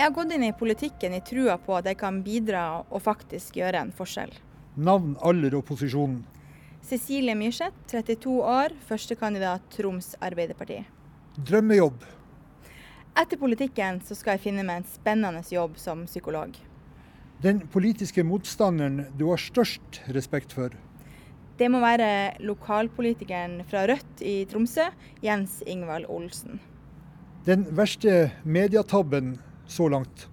Jeg har gått inn i politikken i trua på at jeg kan bidra og faktisk gjøre en forskjell. Navn, aller opposisjonen? Cecilie Myrseth, 32 år, førstekandidat Troms Arbeiderparti. Drømmejobb? Etter politikken så skal jeg finne meg en spennende jobb som psykolog. Den politiske motstanderen du har størst respekt for? Det må være lokalpolitikeren fra Rødt i Tromsø, Jens Ingvald Olsen. Den verste medietabben så langt?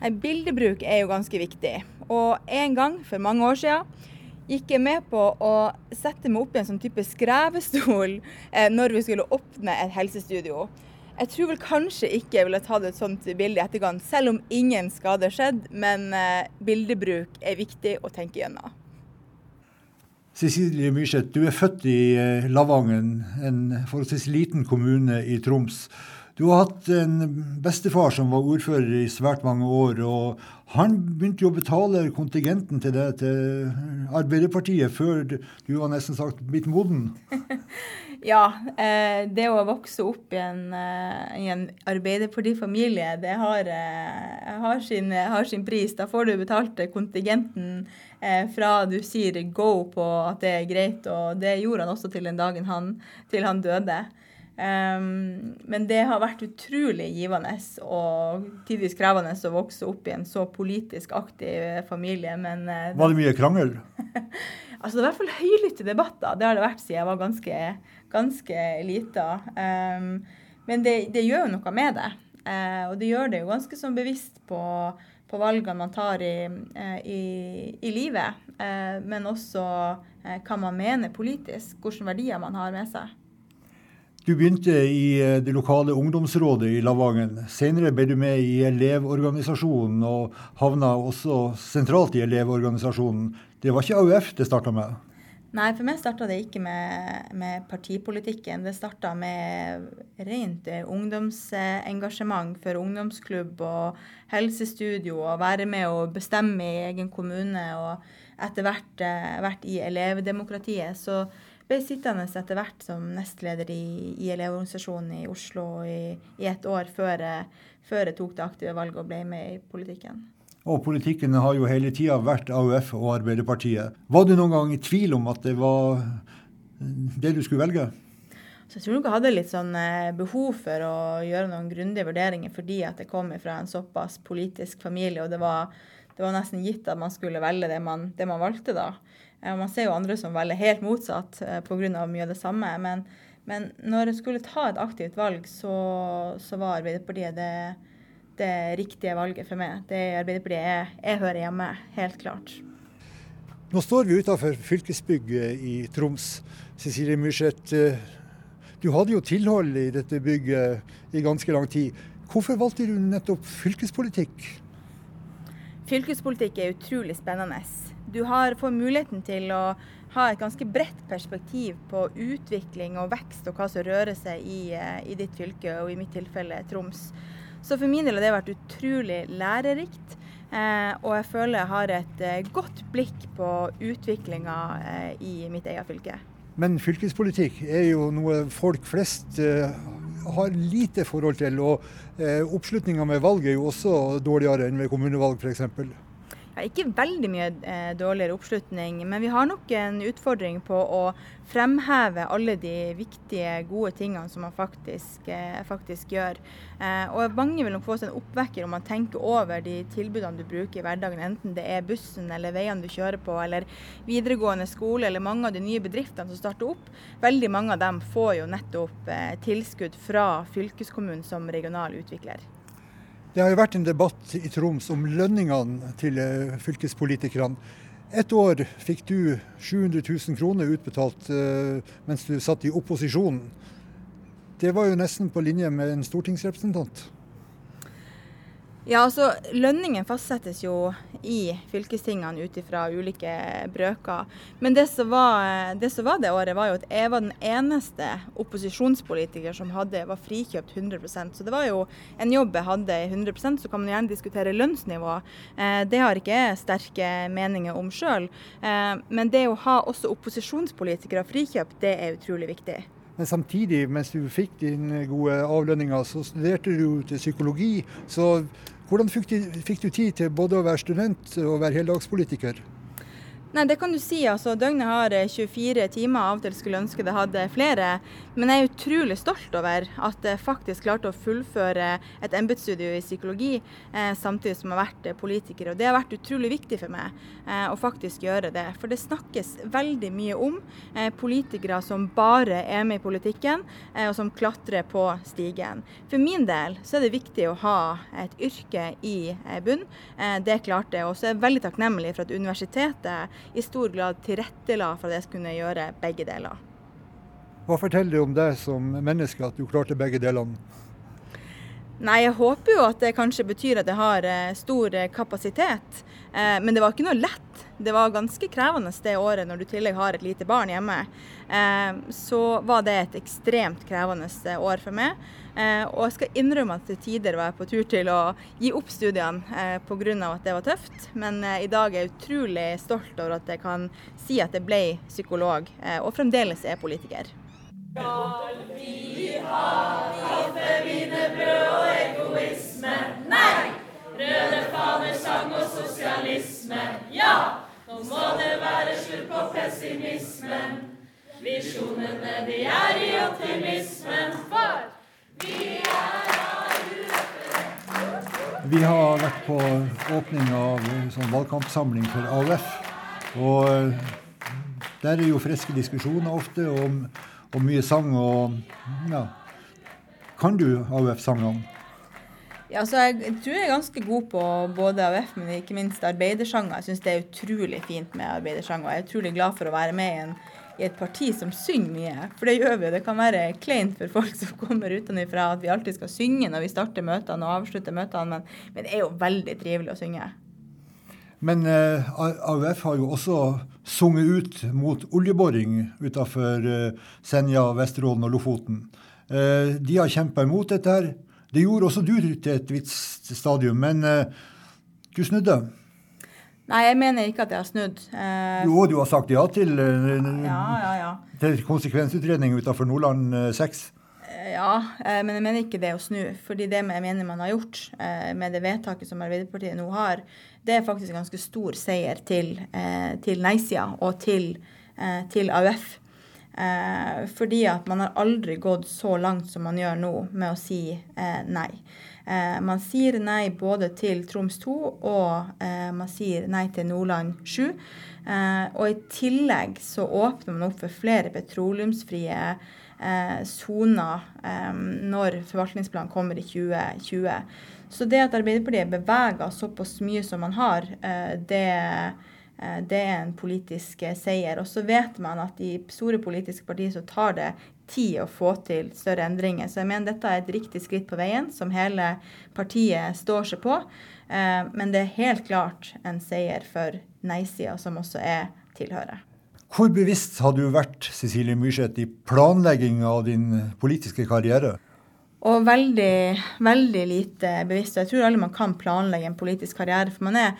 Nei, bildebruk er jo ganske viktig. Og en gang for mange år siden gikk jeg med på å sette meg opp i en sånn type skrevestol eh, når vi skulle åpne et helsestudio. Jeg tror vel kanskje ikke jeg ville tatt et sånt bilde i etterkant, selv om ingen skade skjedd. Men eh, bildebruk er viktig å tenke gjennom. Cecilie Myrseth, du er født i eh, Lavangen, en forholdsvis liten kommune i Troms. Du har hatt en bestefar som var ordfører i svært mange år. og Han begynte jo å betale kontingenten til det til Arbeiderpartiet før du var nesten sagt blitt moden. ja, eh, det å vokse opp i en, eh, i en Arbeiderpartifamilie, det har, eh, har, sin, har, sin, pris. Da får du betalt kontingenten fra du sier go på at det er greit, og det gjorde han også til den dagen han, til han døde. Um, men det har vært utrolig givende og tidvis krevende å vokse opp i en så politisk aktiv familie. Men, uh, var det mye krangel? altså Det er i hvert fall høylytte debatter. Det har det vært siden jeg var ganske, ganske lita. Um, men det, det, gjør jo noe med det. Uh, og det gjør det jo ganske sånn bevisst på, på valgene man tar i, uh, i, i livet. men også hva man mener politisk, hvilke verdier man har med seg. Du begynte i eh, det lokale ungdomsrådet i Lavangen. Senere ble du med i Elevorganisasjonen, og havna også sentralt i Elevorganisasjonen. Det var ikke AUF det starta med? Nei, for meg starta det ikke med, med, partipolitikken. Det starta med rent eh, ungdomsengasjement for ungdomsklubb og helsestudio, og være med og bestemme i egen kommune, og etter hvert eh, vært i elevdemokratiet. Så ble sittende etter hvert som nestleder i, i Elevorganisasjonen i Oslo i, i et år før, før, jeg tok det aktive valget og ble med i politikken. Og politikken har jo hele tida vært AUF og Arbeiderpartiet. Var du noen gang i tvil om at det var det du skulle velge? Så jeg tror nok jeg hadde litt sånn eh, behov for å gjøre noen grundige vurderinger fordi at jeg kom fra en såpass politisk familie, og det var, det var nesten gitt at man skulle velge det man, det man valgte da. Man ser jo andre som velger helt motsatt eh, pga. mye av det samme. Men, men, når jeg skulle ta et aktivt valg, så, så var Arbeiderpartiet det, det, riktige valget for meg. Det er Arbeiderpartiet jeg, jeg hører hjemme, helt klart. Nå står vi utenfor fylkesbygget i Troms. Cecilie Myrseth, eh, du hadde jo tilhold i dette bygget i ganske lang tid. Hvorfor valgte du nettopp fylkespolitikk? Fylkespolitikk er utrolig spennende. Du har, får muligheten til å ha et ganske bredt perspektiv på utvikling og vekst og hva som rører seg i, eh, i ditt fylke, og i mitt tilfelle Troms. Så for min del har det vært utrolig lærerikt. Eh, og jeg føler jeg har et eh, godt blikk på utviklinga eh, i mitt eget fylke. Men fylkespolitikk er jo noe folk flest eh, har lite forhold til. Og eh, oppslutninga med valg er jo også dårligere enn ved kommunevalg f.eks. Ja, ikke veldig mye eh, dårligere oppslutning, men vi har nok en utfordring på å fremheve alle de viktige, gode tingene som man faktisk, eh, faktisk gjør. Eh, og mange vil nok få seg en oppvekker om man tenker over de tilbudene du bruker i hverdagen, enten det er bussen eller veiene du kjører på, eller videregående skole, eller mange av de nye bedriftene som starter opp. Veldig mange av dem får jo nettopp eh, tilskudd fra fylkeskommunen som regional utvikler. Det har jo vært en debatt i Troms om lønningene til eh, fylkespolitikerne. Et år fikk du 700 000 kroner utbetalt uh, mens du satt i opposisjon. Det var jo nesten på linje med en stortingsrepresentant. Ja, altså Lønningen fastsettes jo i fylkestingene ut ifra ulike brøker. Men det som, var, det som, var, det året, var jo at jeg var den eneste opposisjonspolitiker som hadde, var frikjøpt 100% Så det var jo en jobb jeg hadde i 100% Så kan man gjerne diskutere lønnsnivå. Eh, det har ikke jeg sterke meninger om sjøl. Eh, men det å ha også opposisjonspolitikere frikjøpt, det er utrolig viktig. Men samtidig, mens du fikk dine gode avlønninger, så studerte du til psykologi. Så hvordan fikk du, tid til både å være student og være heldagspolitiker? Nei, det kan du si. altså Døgnet har 24 eh, timer. Av og til skulle ønske det hadde flere. Men jeg er utrolig stolt over at jeg faktisk klarte å fullføre et embetsstudio i psykologi eh, samtidig som jeg har vært eh, politiker. Og det har vært utrolig viktig for meg eh, å faktisk gjøre det. For det snakkes veldig mye om eh, politikere som bare er med i politikken, eh, og som klatrer på stigen. For min del så er det viktig å ha et yrke i bunn. det klarte jeg. Og så er jeg veldig takknemlig for at universitetet i stor grad tilrettela for at jeg skulle gjøre begge deler. Hva forteller det om deg som menneske at du klarte begge delene? Nei, Jeg håper jo at det kanskje betyr at jeg har eh, stor eh, kapasitet. Eh, men det var ikke noe lett. Det var ganske krevende det året når du i tillegg har et lite barn hjemme. Så var det et ekstremt krevende år for meg. Og jeg skal innrømme at til tider var jeg på tur til å gi opp studiene pga. at det var tøft. Men i dag er jeg utrolig stolt over at jeg kan si at jeg ble psykolog, og fremdeles er politiker. Skal vi ha kaffe, wienerbrød og egoisme? Nei! Røde faner, sang og sosialisme? Ja! Nå må det være slutt på pessimismen. Visjonene, de er i optimismen, for vi er AUF. Vi har vært på åpning av sånn valgkampsamling for AUF. Og eh, der er jo friske diskusjoner ofte om og mye sang. og ja. Kan du AUF-sangene? Ja, altså jeg tror jeg er ganske god på både AUF, men ikke minst arbeidersanger. Jeg syns det er utrolig fint med arbeidersanger. Jeg er utrolig glad for å være med i, en, i, et parti som synger mye. For det gjør vi jo. Det kan være kleint for folk som kommer utenfra at vi alltid skal synge når vi starter møtene og avslutter møtene, men, men det er jo veldig trivelig å synge. Men eh, AUF har jo også sunget ut mot oljeboring utenfor eh, Senja, Vesterålen og Lofoten. Eh, de har kjempa imot dette her. Det gjorde også du til et visst stadium, men eh, du snudde. Nei, jeg mener ikke at jeg har snudd. Eh, jo, du har sagt ja til, eh, ja, ja, ja. til konsekvensutredning utenfor Nordland 6. Ja, men jeg mener ikke det å snu. fordi det jeg mener man har gjort med det vedtaket som Arbeiderpartiet nå har, det er faktisk en ganske stor seier til, eh, til nei-sida og til, eh, til AUF. Eh, fordi at man har aldri gått så langt som man gjør nå med å si eh, nei. Eh, man sier nei både til Troms 2 og eh, man sier nei til Nordland 7. og i tillegg så åpner man opp for flere petroleumsfrie soner når forvaltningsplanen kommer i 2020. Så det at Arbeiderpartiet beveger såpass mye som man har, eh, det, eh, det er en politisk eh, seier. Og så vet man at i store politiske partier så tar det tid å få til større endringer. Så jeg mener dette er et riktig skritt på veien, som hele partiet står seg på. Men det er helt klart en seier for nei-sida, som også er tilhøret. Hvor bevisst har du vært Cecilie Myrseth, i planleggingen av din politiske karriere? Og veldig, veldig lite bevisst. Jeg tror alle man kan planlegge en politisk karriere. For man er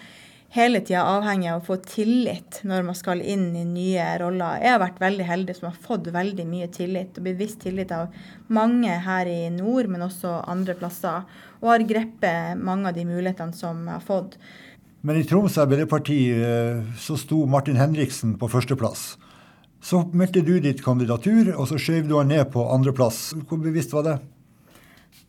hele tida avhengig av å få tillit når man skal inn i nye roller. Jeg har vært veldig heldig som har fått veldig mye tillit, og vist tillit av mange her i nord, men også andre plasser. Og har grepet mange av de mulighetene som jeg har fått. Men i Troms Arbeiderparti eh, så sto Martin Henriksen på førsteplass. Så meldte du ditt kandidatur, og så skjøv du han ned på andreplass. Hvor bevisst var det?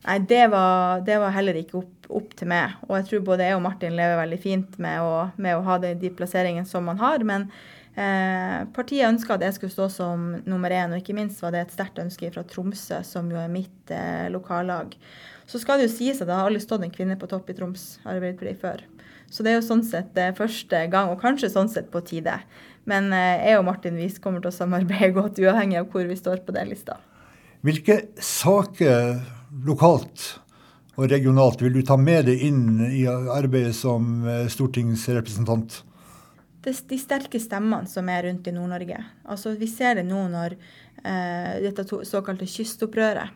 Nei, det var, det var heller ikke opp, opp, til meg. Og jeg tror både jeg og Martin lever veldig fint med å, med å ha de, de plasseringene som man har. Men eh, partiet ønska at jeg skulle stå som nummer én, og ikke minst var det et sterkt ønske fra Tromsø, som jo er mitt eh, lokallag. Så skal det jo sies at det har aldri stått en kvinne på topp i Troms Arbeiderparti før. Så det er jo sånn sett det eh, første gang, og kanskje sånn sett på tide. Men eh, jeg og Martin Wies kommer til å samarbeide godt, uavhengig av hvor vi står på den lista. Hvilke saker lokalt og regionalt vil du ta med deg inn i arbeidet som eh, stortingsrepresentant? Det, de sterke stemmene som er rundt i Nord-Norge. Altså, vi ser det nå når eh, dette såkalte kystopprøret.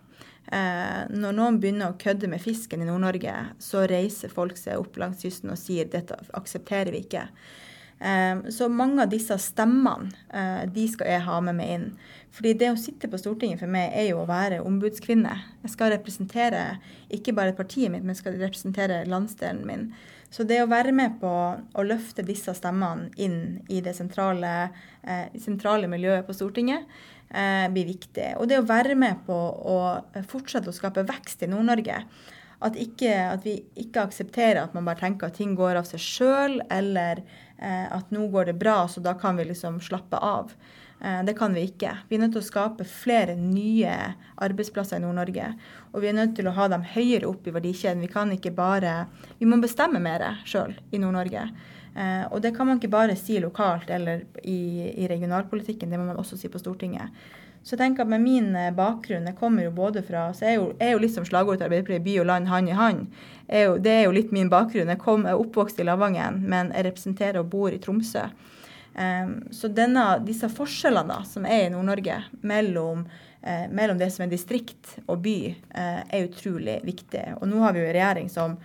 Eh, når noen begynner å kødde med fisken i Nord-Norge, så reiser folk seg opp langs kysten og sier dette aksepterer vi ikke. Så mange av disse stemmene de skal jeg ha med meg inn. Fordi det å sitte på Stortinget for meg er jo å være ombudskvinne. Jeg skal representere ikke bare partiet mitt, men jeg skal representere landsdelen min. Så det å være med på å løfte disse stemmene inn i det sentrale, eh, sentrale miljøet på Stortinget, eh, blir viktig. Og det å være med på å fortsette å skape vekst i Nord-Norge. At, at, vi ikke aksepterer at man bare tenker at ting går av seg sjøl, eller eh, at nå går det bra, så da kan vi liksom slappe av. Eh, det kan vi ikke. Vi er nødt til å skape flere nye arbeidsplasser i Nord-Norge. Og vi er nødt til å ha dem høyere opp i verdikjeden. Vi kan ikke bare Vi må bestemme mer sjøl i Nord-Norge. Eh, og det kan man ikke bare si lokalt eller i, i, regionalpolitikken, det må man også si på Stortinget. Så jeg tenker at med min eh, bakgrunn, jeg kommer jo både fra så jeg er jo, er jo litt som slagordet til Arbeiderpartiet, by og land, hand i hand. det er jo litt min bakgrunn. Jeg, kom, er oppvokst i Lavangen, men jeg representerer og bor i Tromsø. Um, så denne, disse forskjellene da, som er i Nord-Norge mellom, eh, mellom, det som er distrikt og by, eh, er utrolig viktig. Og nå har vi jo en regjering som,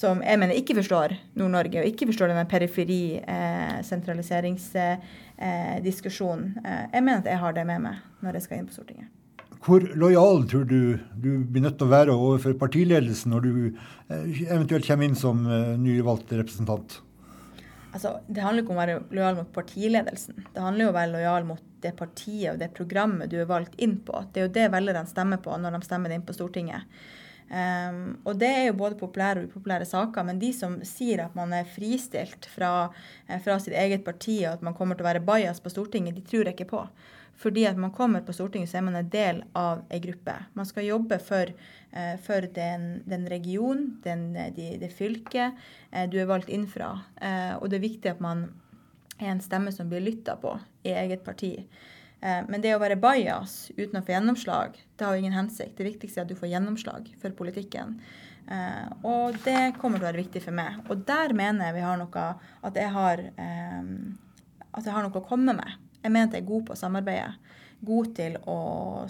som jeg mener ikke forstår Nord-Norge, og ikke forstår denne periferi-sentraliseringsdiskusjonen. Eh, eh, jeg mener at jeg har det med meg når jeg skal inn på Stortinget. Hvor lojal tror du du blir nødt til å være overfor partiledelsen når du eh, eventuelt kommer inn som eh, nyvalgt representant? Altså, det handler ikke om å være lojal mot partiledelsen. Det handler jo om å være lojal mot det partiet og det programmet du er valgt inn på. Det er jo det velgerne stemmer på når de stemmer inn på Stortinget. Um, og det er jo både populære og upopulære saker, men de som sier at man er fristilt fra, eh, fra sitt eget parti og at man kommer til å være bajas på Stortinget, de tror jeg ikke på. Fordi at man kommer på Stortinget, så er man en del av ei gruppe. Man skal jobbe for, uh, for den, den regionen, de, det fylket uh, du er valgt inn fra. Uh, og det er viktig at man er en stemme som blir lytta på i eget parti. Eh, men det å være bajas uten å få gjennomslag, det har jo ingen hensikt. Det viktigste er at du får gjennomslag for politikken. Uh, og det kommer til å være viktig for meg. Og der mener jeg vi har noe at jeg har, um, at jeg har noe å komme med. Jeg mener at jeg er god på å samarbeide. God til å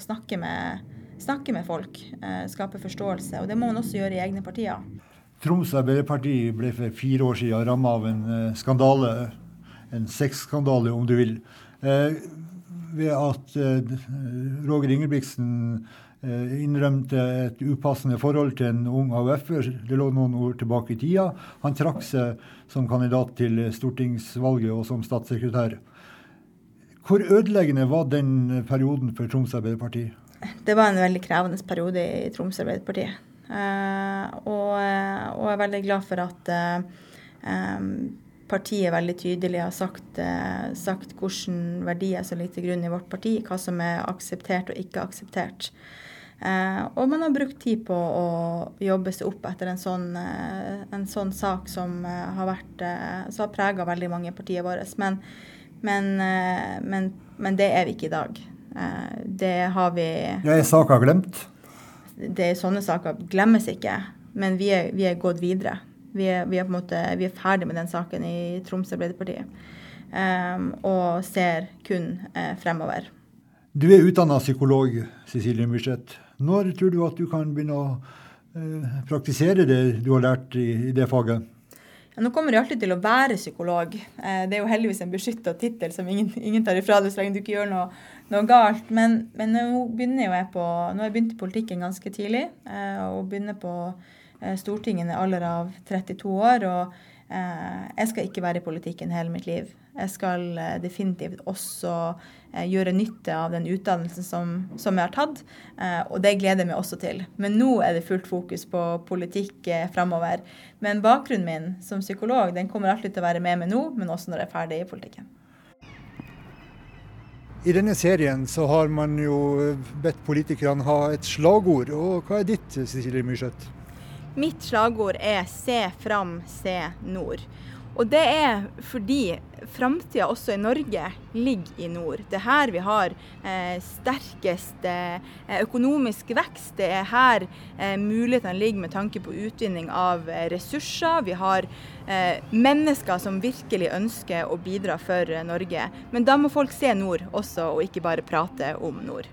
snakke med, snakke med folk. Eh, skape forståelse. Og det må man også gjøre i egne partier. Troms Arbeiderparti ble for fire år siden ramma av en eh, skandale. En sexskandale, om du vil. Eh, ved at eh, Roger Ingebrigtsen eh, innrømte et upassende forhold til en ung AUF-er. Det lå noen år tilbake i tida. Han trakk seg som kandidat til stortingsvalget og som statssekretær. Hvor ødeleggende var den perioden for Troms Arbeiderparti? Det var en veldig krevende periode i Troms Arbeiderparti. Uh, og, og, jeg er veldig glad for at uh, partiet veldig tydelig har sagt, eh, sagt hvilke verdier som ligger til grunn i vårt parti, hva som er akseptert og ikke akseptert. og man har brukt tid på å jobbe seg opp etter en sånn, en sånn sak som har vært, som har prega veldig mange i partiet vårt. Men men, eh, men, men, det er vi ikke i dag. Eh, det har vi Ja, Er saka glemt? Det, sånne saker glemmes ikke, men vi er, vi er gått videre. Vi er, vi, er måte, vi er, ferdig med den saken i Troms Arbeiderparti. Um, og ser kun uh, fremover. Du er utdanna psykolog, Cecilie Myrseth. Når tror du at du kan begynne å uh, praktisere det du har lært i, i det faget? Ja, nå kommer jeg alltid til å være psykolog. Eh, det er jo heldigvis en beskytta tittel som ingen, ingen, tar ifra deg så lenge du ikke gjør noe, noe galt. Men, men, nå begynner jo jeg på Nå har jeg begynt i politikken ganske tidlig, og begynner på Stortinget i en alder av 32 år. og jeg skal ikke være i politikken hele mitt liv. Jeg skal definitivt også Eh, gjøre nytte av den utdannelsen som, som, jeg har tatt. Eh, og det gleder jeg meg også til. Men nå er det fullt fokus på politikk eh, framover. Men bakgrunnen min som psykolog den kommer alltid til å være med meg nå, men også når jeg er ferdig i politikken. I denne serien så har man jo bedt politikerne ha et slagord. Og hva er ditt, Cecilie Myrseth? Mitt slagord er 'se fram, se nord'. Og det er fordi framtida også i Norge ligger i nord. Det er her vi har eh, sterkest eh, økonomisk vekst. Det er her eh, mulighetene ligger med tanke på utvinning av eh, ressurser. Vi har eh, mennesker som virkelig ønsker å bidra for Norge. Men da må folk se nord også, og ikke bare prate om nord.